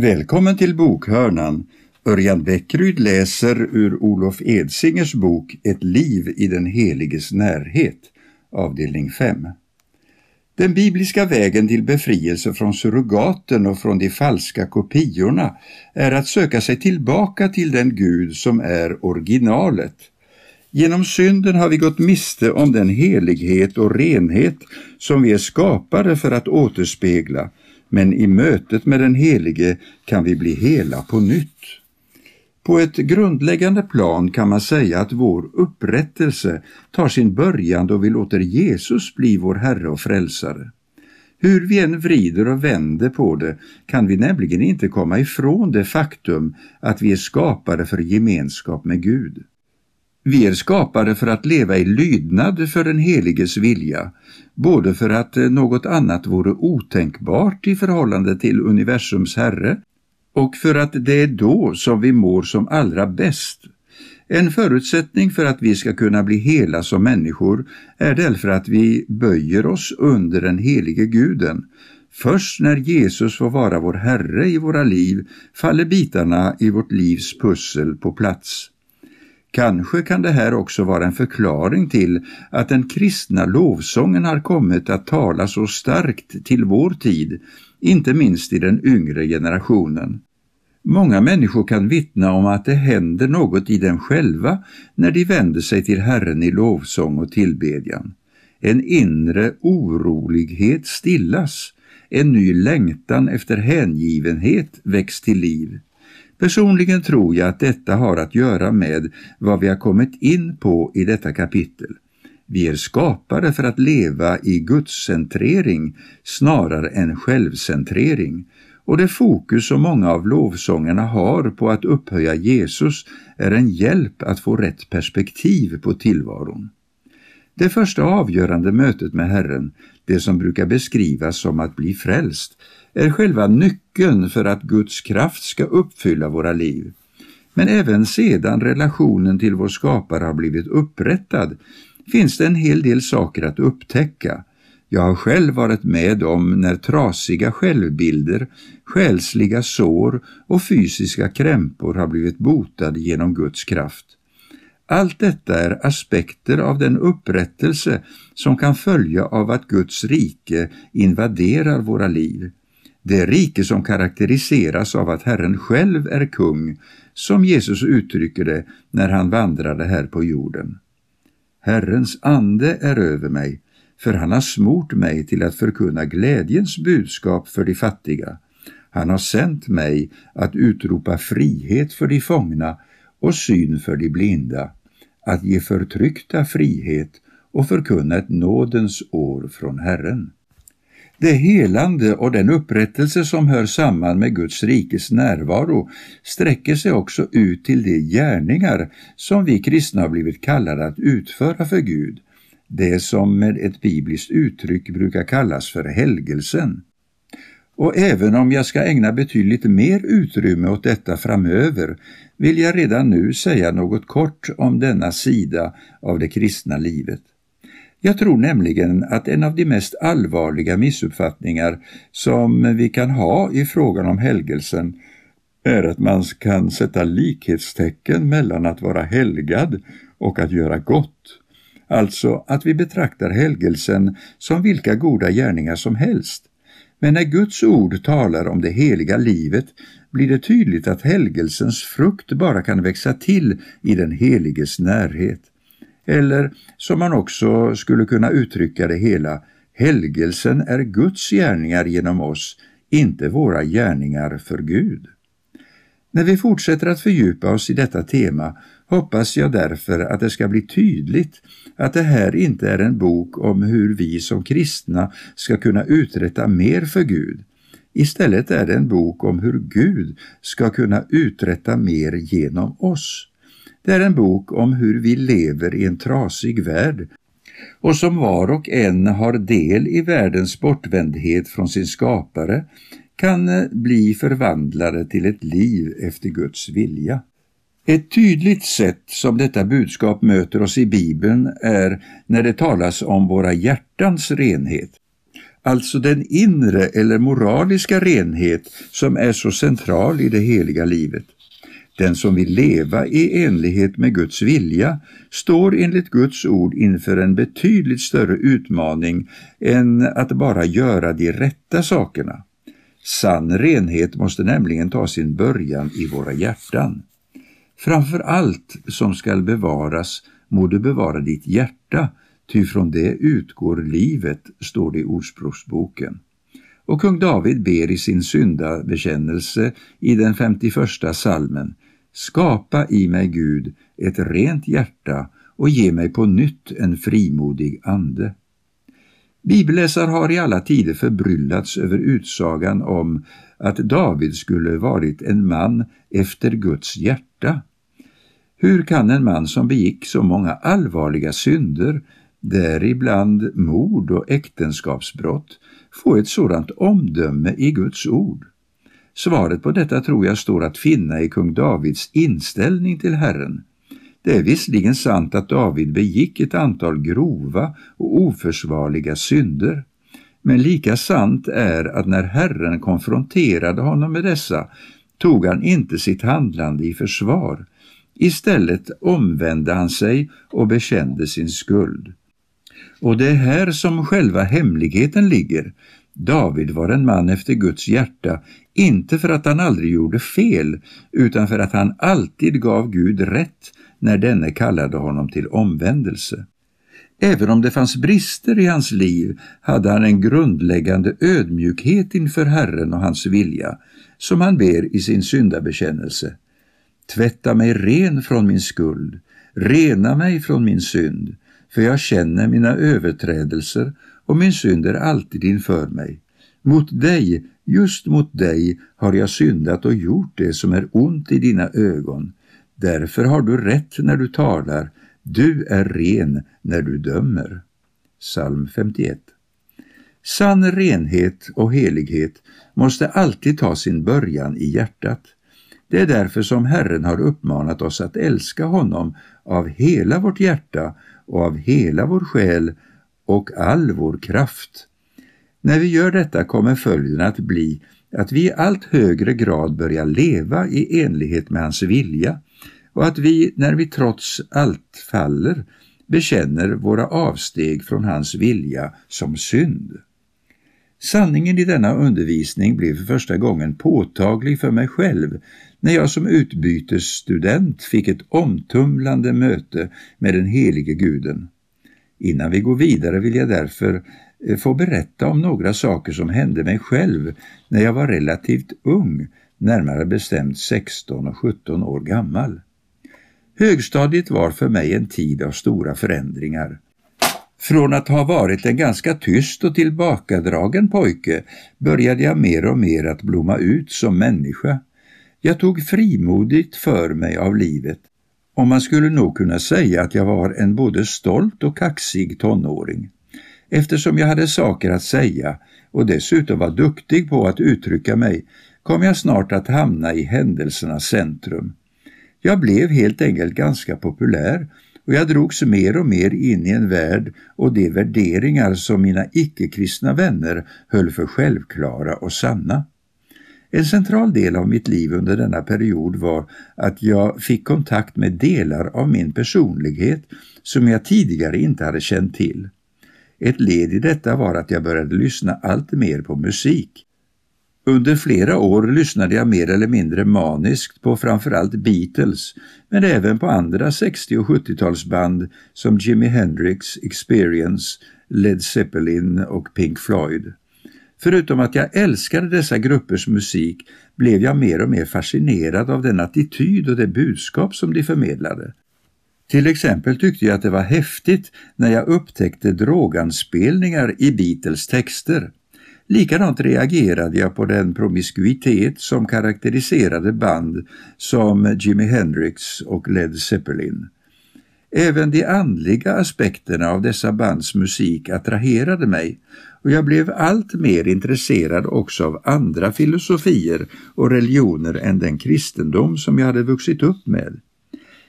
Välkommen till Bokhörnan. Örjan Bäckryd läser ur Olof Edsingers bok Ett liv i den heliges närhet, avdelning 5. Den bibliska vägen till befrielse från surrogaten och från de falska kopiorna är att söka sig tillbaka till den Gud som är originalet. Genom synden har vi gått miste om den helighet och renhet som vi är skapade för att återspegla men i mötet med den Helige kan vi bli hela på nytt. På ett grundläggande plan kan man säga att vår upprättelse tar sin början då vi låter Jesus bli vår Herre och Frälsare. Hur vi än vrider och vänder på det kan vi nämligen inte komma ifrån det faktum att vi är skapade för gemenskap med Gud. Vi är skapade för att leva i lydnad för den heliges vilja, både för att eh, något annat vore otänkbart i förhållande till universums Herre och för att det är då som vi mår som allra bäst. En förutsättning för att vi ska kunna bli hela som människor är därför att vi böjer oss under den helige guden. Först när Jesus får vara vår Herre i våra liv faller bitarna i vårt livs pussel på plats. Kanske kan det här också vara en förklaring till att den kristna lovsången har kommit att tala så starkt till vår tid, inte minst i den yngre generationen. Många människor kan vittna om att det händer något i dem själva när de vänder sig till Herren i lovsång och tillbedjan. En inre orolighet stillas, en ny längtan efter hängivenhet väcks till liv. Personligen tror jag att detta har att göra med vad vi har kommit in på i detta kapitel. Vi är skapade för att leva i gudscentrering snarare än självcentrering och det fokus som många av lovsångerna har på att upphöja Jesus är en hjälp att få rätt perspektiv på tillvaron. Det första avgörande mötet med Herren, det som brukar beskrivas som att bli frälst, är själva nyckeln för att Guds kraft ska uppfylla våra liv. Men även sedan relationen till vår skapare har blivit upprättad finns det en hel del saker att upptäcka. Jag har själv varit med om när trasiga självbilder, själsliga sår och fysiska krämpor har blivit botade genom Guds kraft. Allt detta är aspekter av den upprättelse som kan följa av att Guds rike invaderar våra liv. Det rike som karaktäriseras av att Herren själv är kung, som Jesus uttrycker det när han vandrade här på jorden. Herrens ande är över mig, för han har smort mig till att förkunna glädjens budskap för de fattiga. Han har sänt mig att utropa frihet för de fångna och syn för de blinda, att ge förtryckta frihet och förkunna ett nådens år från Herren. Det helande och den upprättelse som hör samman med Guds rikes närvaro sträcker sig också ut till de gärningar som vi kristna har blivit kallade att utföra för Gud, det som med ett bibliskt uttryck brukar kallas för helgelsen. Och även om jag ska ägna betydligt mer utrymme åt detta framöver vill jag redan nu säga något kort om denna sida av det kristna livet. Jag tror nämligen att en av de mest allvarliga missuppfattningar som vi kan ha i frågan om helgelsen är att man kan sätta likhetstecken mellan att vara helgad och att göra gott. Alltså att vi betraktar helgelsen som vilka goda gärningar som helst. Men när Guds ord talar om det heliga livet blir det tydligt att helgelsens frukt bara kan växa till i den heliges närhet. Eller som man också skulle kunna uttrycka det hela, helgelsen är Guds gärningar genom oss, inte våra gärningar för Gud. När vi fortsätter att fördjupa oss i detta tema hoppas jag därför att det ska bli tydligt att det här inte är en bok om hur vi som kristna ska kunna uträtta mer för Gud. Istället är det en bok om hur Gud ska kunna uträtta mer genom oss. Det är en bok om hur vi lever i en trasig värld och som var och en har del i världens bortvändhet från sin skapare kan bli förvandlade till ett liv efter Guds vilja. Ett tydligt sätt som detta budskap möter oss i Bibeln är när det talas om våra hjärtans renhet. alltså den inre eller moraliska renhet som är så central i det heliga livet. Den som vill leva i enlighet med Guds vilja står enligt Guds ord inför en betydligt större utmaning än att bara göra de rätta sakerna. Sann renhet måste nämligen ta sin början i våra hjärtan. Framför allt som skall bevaras må du bevara ditt hjärta, ty från det utgår livet, står det i Ordspråksboken. Och kung David ber i sin syndabekännelse i den 51 salmen Skapa i mig, Gud, ett rent hjärta och ge mig på nytt en frimodig ande. Bibelläsare har i alla tider förbryllats över utsagan om att David skulle varit en man efter Guds hjärta. Hur kan en man som begick så många allvarliga synder, däribland mord och äktenskapsbrott, få ett sådant omdöme i Guds ord? Svaret på detta tror jag står att finna i kung Davids inställning till Herren. Det är visserligen sant att David begick ett antal grova och oförsvarliga synder, men lika sant är att när Herren konfronterade honom med dessa tog han inte sitt handlande i försvar. Istället omvände han sig och bekände sin skuld. Och det är här som själva hemligheten ligger. David var en man efter Guds hjärta, inte för att han aldrig gjorde fel, utan för att han alltid gav Gud rätt när denne kallade honom till omvändelse. Även om det fanns brister i hans liv hade han en grundläggande ödmjukhet inför Herren och hans vilja, som han ber i sin syndabekännelse. Tvätta mig ren från min skuld, rena mig från min synd, för jag känner mina överträdelser och min synd är alltid inför mig. Mot dig, just mot dig, har jag syndat och gjort det som är ont i dina ögon. Därför har du rätt när du talar, du är ren när du dömer. Psalm 51 Sann renhet och helighet måste alltid ta sin början i hjärtat. Det är därför som Herren har uppmanat oss att älska honom av hela vårt hjärta och av hela vår själ och all vår kraft. När vi gör detta kommer följden att bli att vi i allt högre grad börjar leva i enlighet med hans vilja och att vi, när vi trots allt faller, bekänner våra avsteg från hans vilja som synd. Sanningen i denna undervisning blev för första gången påtaglig för mig själv när jag som utbytesstudent fick ett omtumlande möte med den helige guden. Innan vi går vidare vill jag därför eh, få berätta om några saker som hände mig själv när jag var relativt ung, närmare bestämt 16 och 17 år gammal. Högstadiet var för mig en tid av stora förändringar. Från att ha varit en ganska tyst och tillbakadragen pojke började jag mer och mer att blomma ut som människa. Jag tog frimodigt för mig av livet och man skulle nog kunna säga att jag var en både stolt och kaxig tonåring. Eftersom jag hade saker att säga och dessutom var duktig på att uttrycka mig kom jag snart att hamna i händelsernas centrum. Jag blev helt enkelt ganska populär och jag drogs mer och mer in i en värld och de värderingar som mina icke-kristna vänner höll för självklara och sanna. En central del av mitt liv under denna period var att jag fick kontakt med delar av min personlighet som jag tidigare inte hade känt till. Ett led i detta var att jag började lyssna allt mer på musik. Under flera år lyssnade jag mer eller mindre maniskt på framförallt Beatles, men även på andra 60 och 70-talsband som Jimi Hendrix, Experience, Led Zeppelin och Pink Floyd. Förutom att jag älskade dessa gruppers musik blev jag mer och mer fascinerad av den attityd och det budskap som de förmedlade. Till exempel tyckte jag att det var häftigt när jag upptäckte droganspelningar i Beatles texter. Likadant reagerade jag på den promiskuitet som karaktäriserade band som Jimi Hendrix och Led Zeppelin. Även de andliga aspekterna av dessa bands musik attraherade mig och jag blev allt mer intresserad också av andra filosofier och religioner än den kristendom som jag hade vuxit upp med.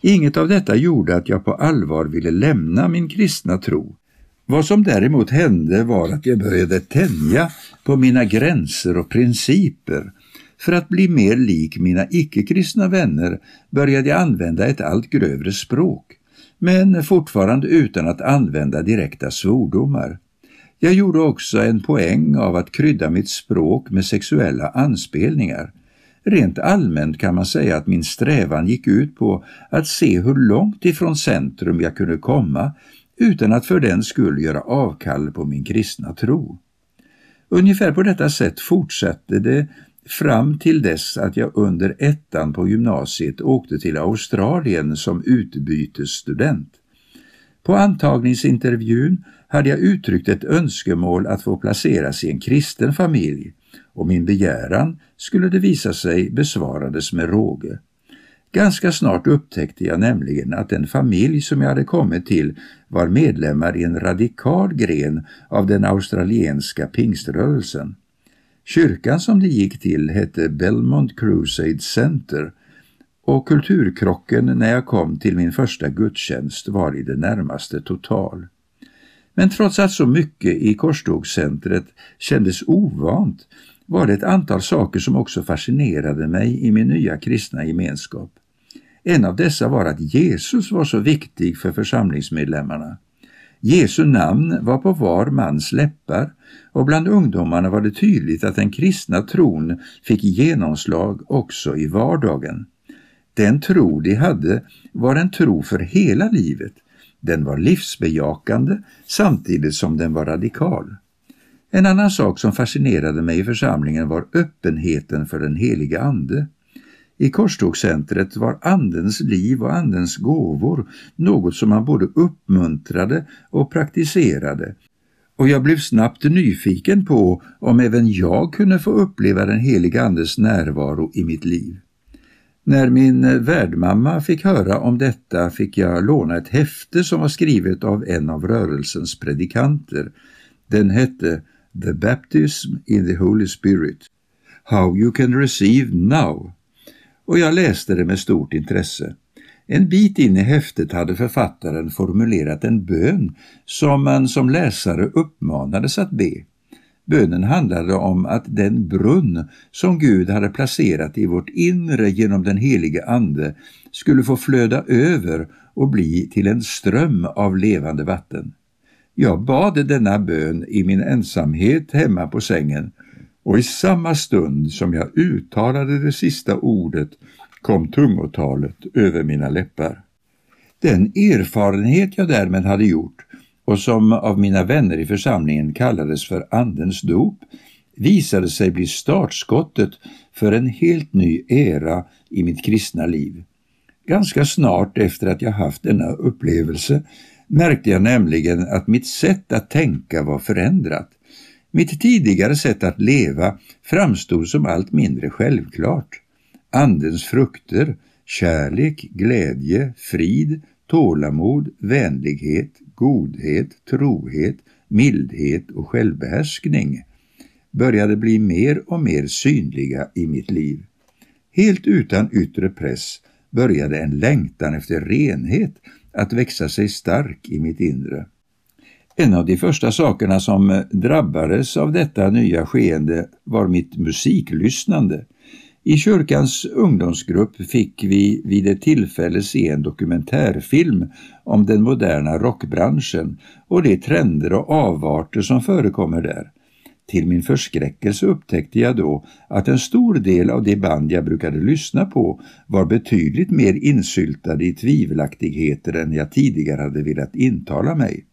Inget av detta gjorde att jag på allvar ville lämna min kristna tro. Vad som däremot hände var att jag började tänja på mina gränser och principer. För att bli mer lik mina icke-kristna vänner började jag använda ett allt grövre språk, men fortfarande utan att använda direkta svordomar. Jag gjorde också en poäng av att krydda mitt språk med sexuella anspelningar. Rent allmänt kan man säga att min strävan gick ut på att se hur långt ifrån centrum jag kunde komma utan att för den skull göra avkall på min kristna tro. Ungefär på detta sätt fortsatte det fram till dess att jag under ettan på gymnasiet åkte till Australien som utbytesstudent. På antagningsintervjun hade jag uttryckt ett önskemål att få placeras i en kristen familj och min begäran skulle det visa sig besvarades med råge. Ganska snart upptäckte jag nämligen att den familj som jag hade kommit till var medlemmar i en radikal gren av den australienska pingströrelsen. Kyrkan som de gick till hette Belmont Crusade Center och kulturkrocken när jag kom till min första gudstjänst var i det närmaste total. Men trots att så mycket i korstågscentret kändes ovant var det ett antal saker som också fascinerade mig i min nya kristna gemenskap. En av dessa var att Jesus var så viktig för församlingsmedlemmarna. Jesu namn var på var mans läppar och bland ungdomarna var det tydligt att den kristna tron fick genomslag också i vardagen. Den tro de hade var en tro för hela livet. Den var livsbejakande samtidigt som den var radikal. En annan sak som fascinerade mig i församlingen var öppenheten för den heliga Ande. I korstågscentret var Andens liv och Andens gåvor något som man både uppmuntrade och praktiserade och jag blev snabbt nyfiken på om även jag kunde få uppleva den heliga Andes närvaro i mitt liv. När min värdmamma fick höra om detta fick jag låna ett häfte som var skrivet av en av rörelsens predikanter. Den hette The Baptism in the Holy Spirit. How you can receive now och jag läste det med stort intresse. En bit in i häftet hade författaren formulerat en bön som man som läsare uppmanades att be. Bönen handlade om att den brunn som Gud hade placerat i vårt inre genom den helige Ande skulle få flöda över och bli till en ström av levande vatten. Jag bad denna bön i min ensamhet hemma på sängen och i samma stund som jag uttalade det sista ordet kom tungotalet över mina läppar. Den erfarenhet jag därmed hade gjort och som av mina vänner i församlingen kallades för Andens dop visade sig bli startskottet för en helt ny era i mitt kristna liv. Ganska snart efter att jag haft denna upplevelse märkte jag nämligen att mitt sätt att tänka var förändrat. Mitt tidigare sätt att leva framstod som allt mindre självklart. Andens frukter, kärlek, glädje, frid, tålamod, vänlighet, godhet, trohet, mildhet och självbehärskning började bli mer och mer synliga i mitt liv. Helt utan yttre press började en längtan efter renhet att växa sig stark i mitt inre. En av de första sakerna som eh, drabbades av detta nya skeende var mitt musiklyssnande. I kyrkans ungdomsgrupp fick vi vid ett tillfälle se en dokumentärfilm om den moderna rockbranschen och de trender och avarter som förekommer där. Till min förskräckelse upptäckte jag då att en stor del av de band jag brukade lyssna på var betydligt mer insyltade i tvivelaktigheter än jag tidigare hade velat intala mig.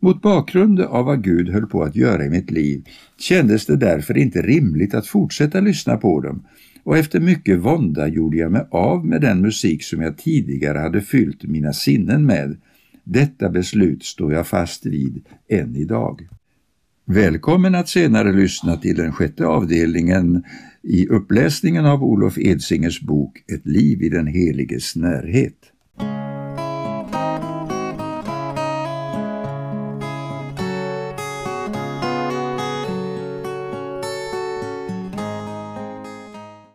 Mot bakgrund av vad Gud höll på att göra i mitt liv kändes det därför inte rimligt att fortsätta lyssna på dem och efter mycket vånda gjorde jag mig av med den musik som jag tidigare hade fyllt mina sinnen med. Detta beslut står jag fast vid än idag. Välkommen att senare lyssna till den sjätte avdelningen i uppläsningen av Olof Edsingers bok Ett liv i den heliges närhet.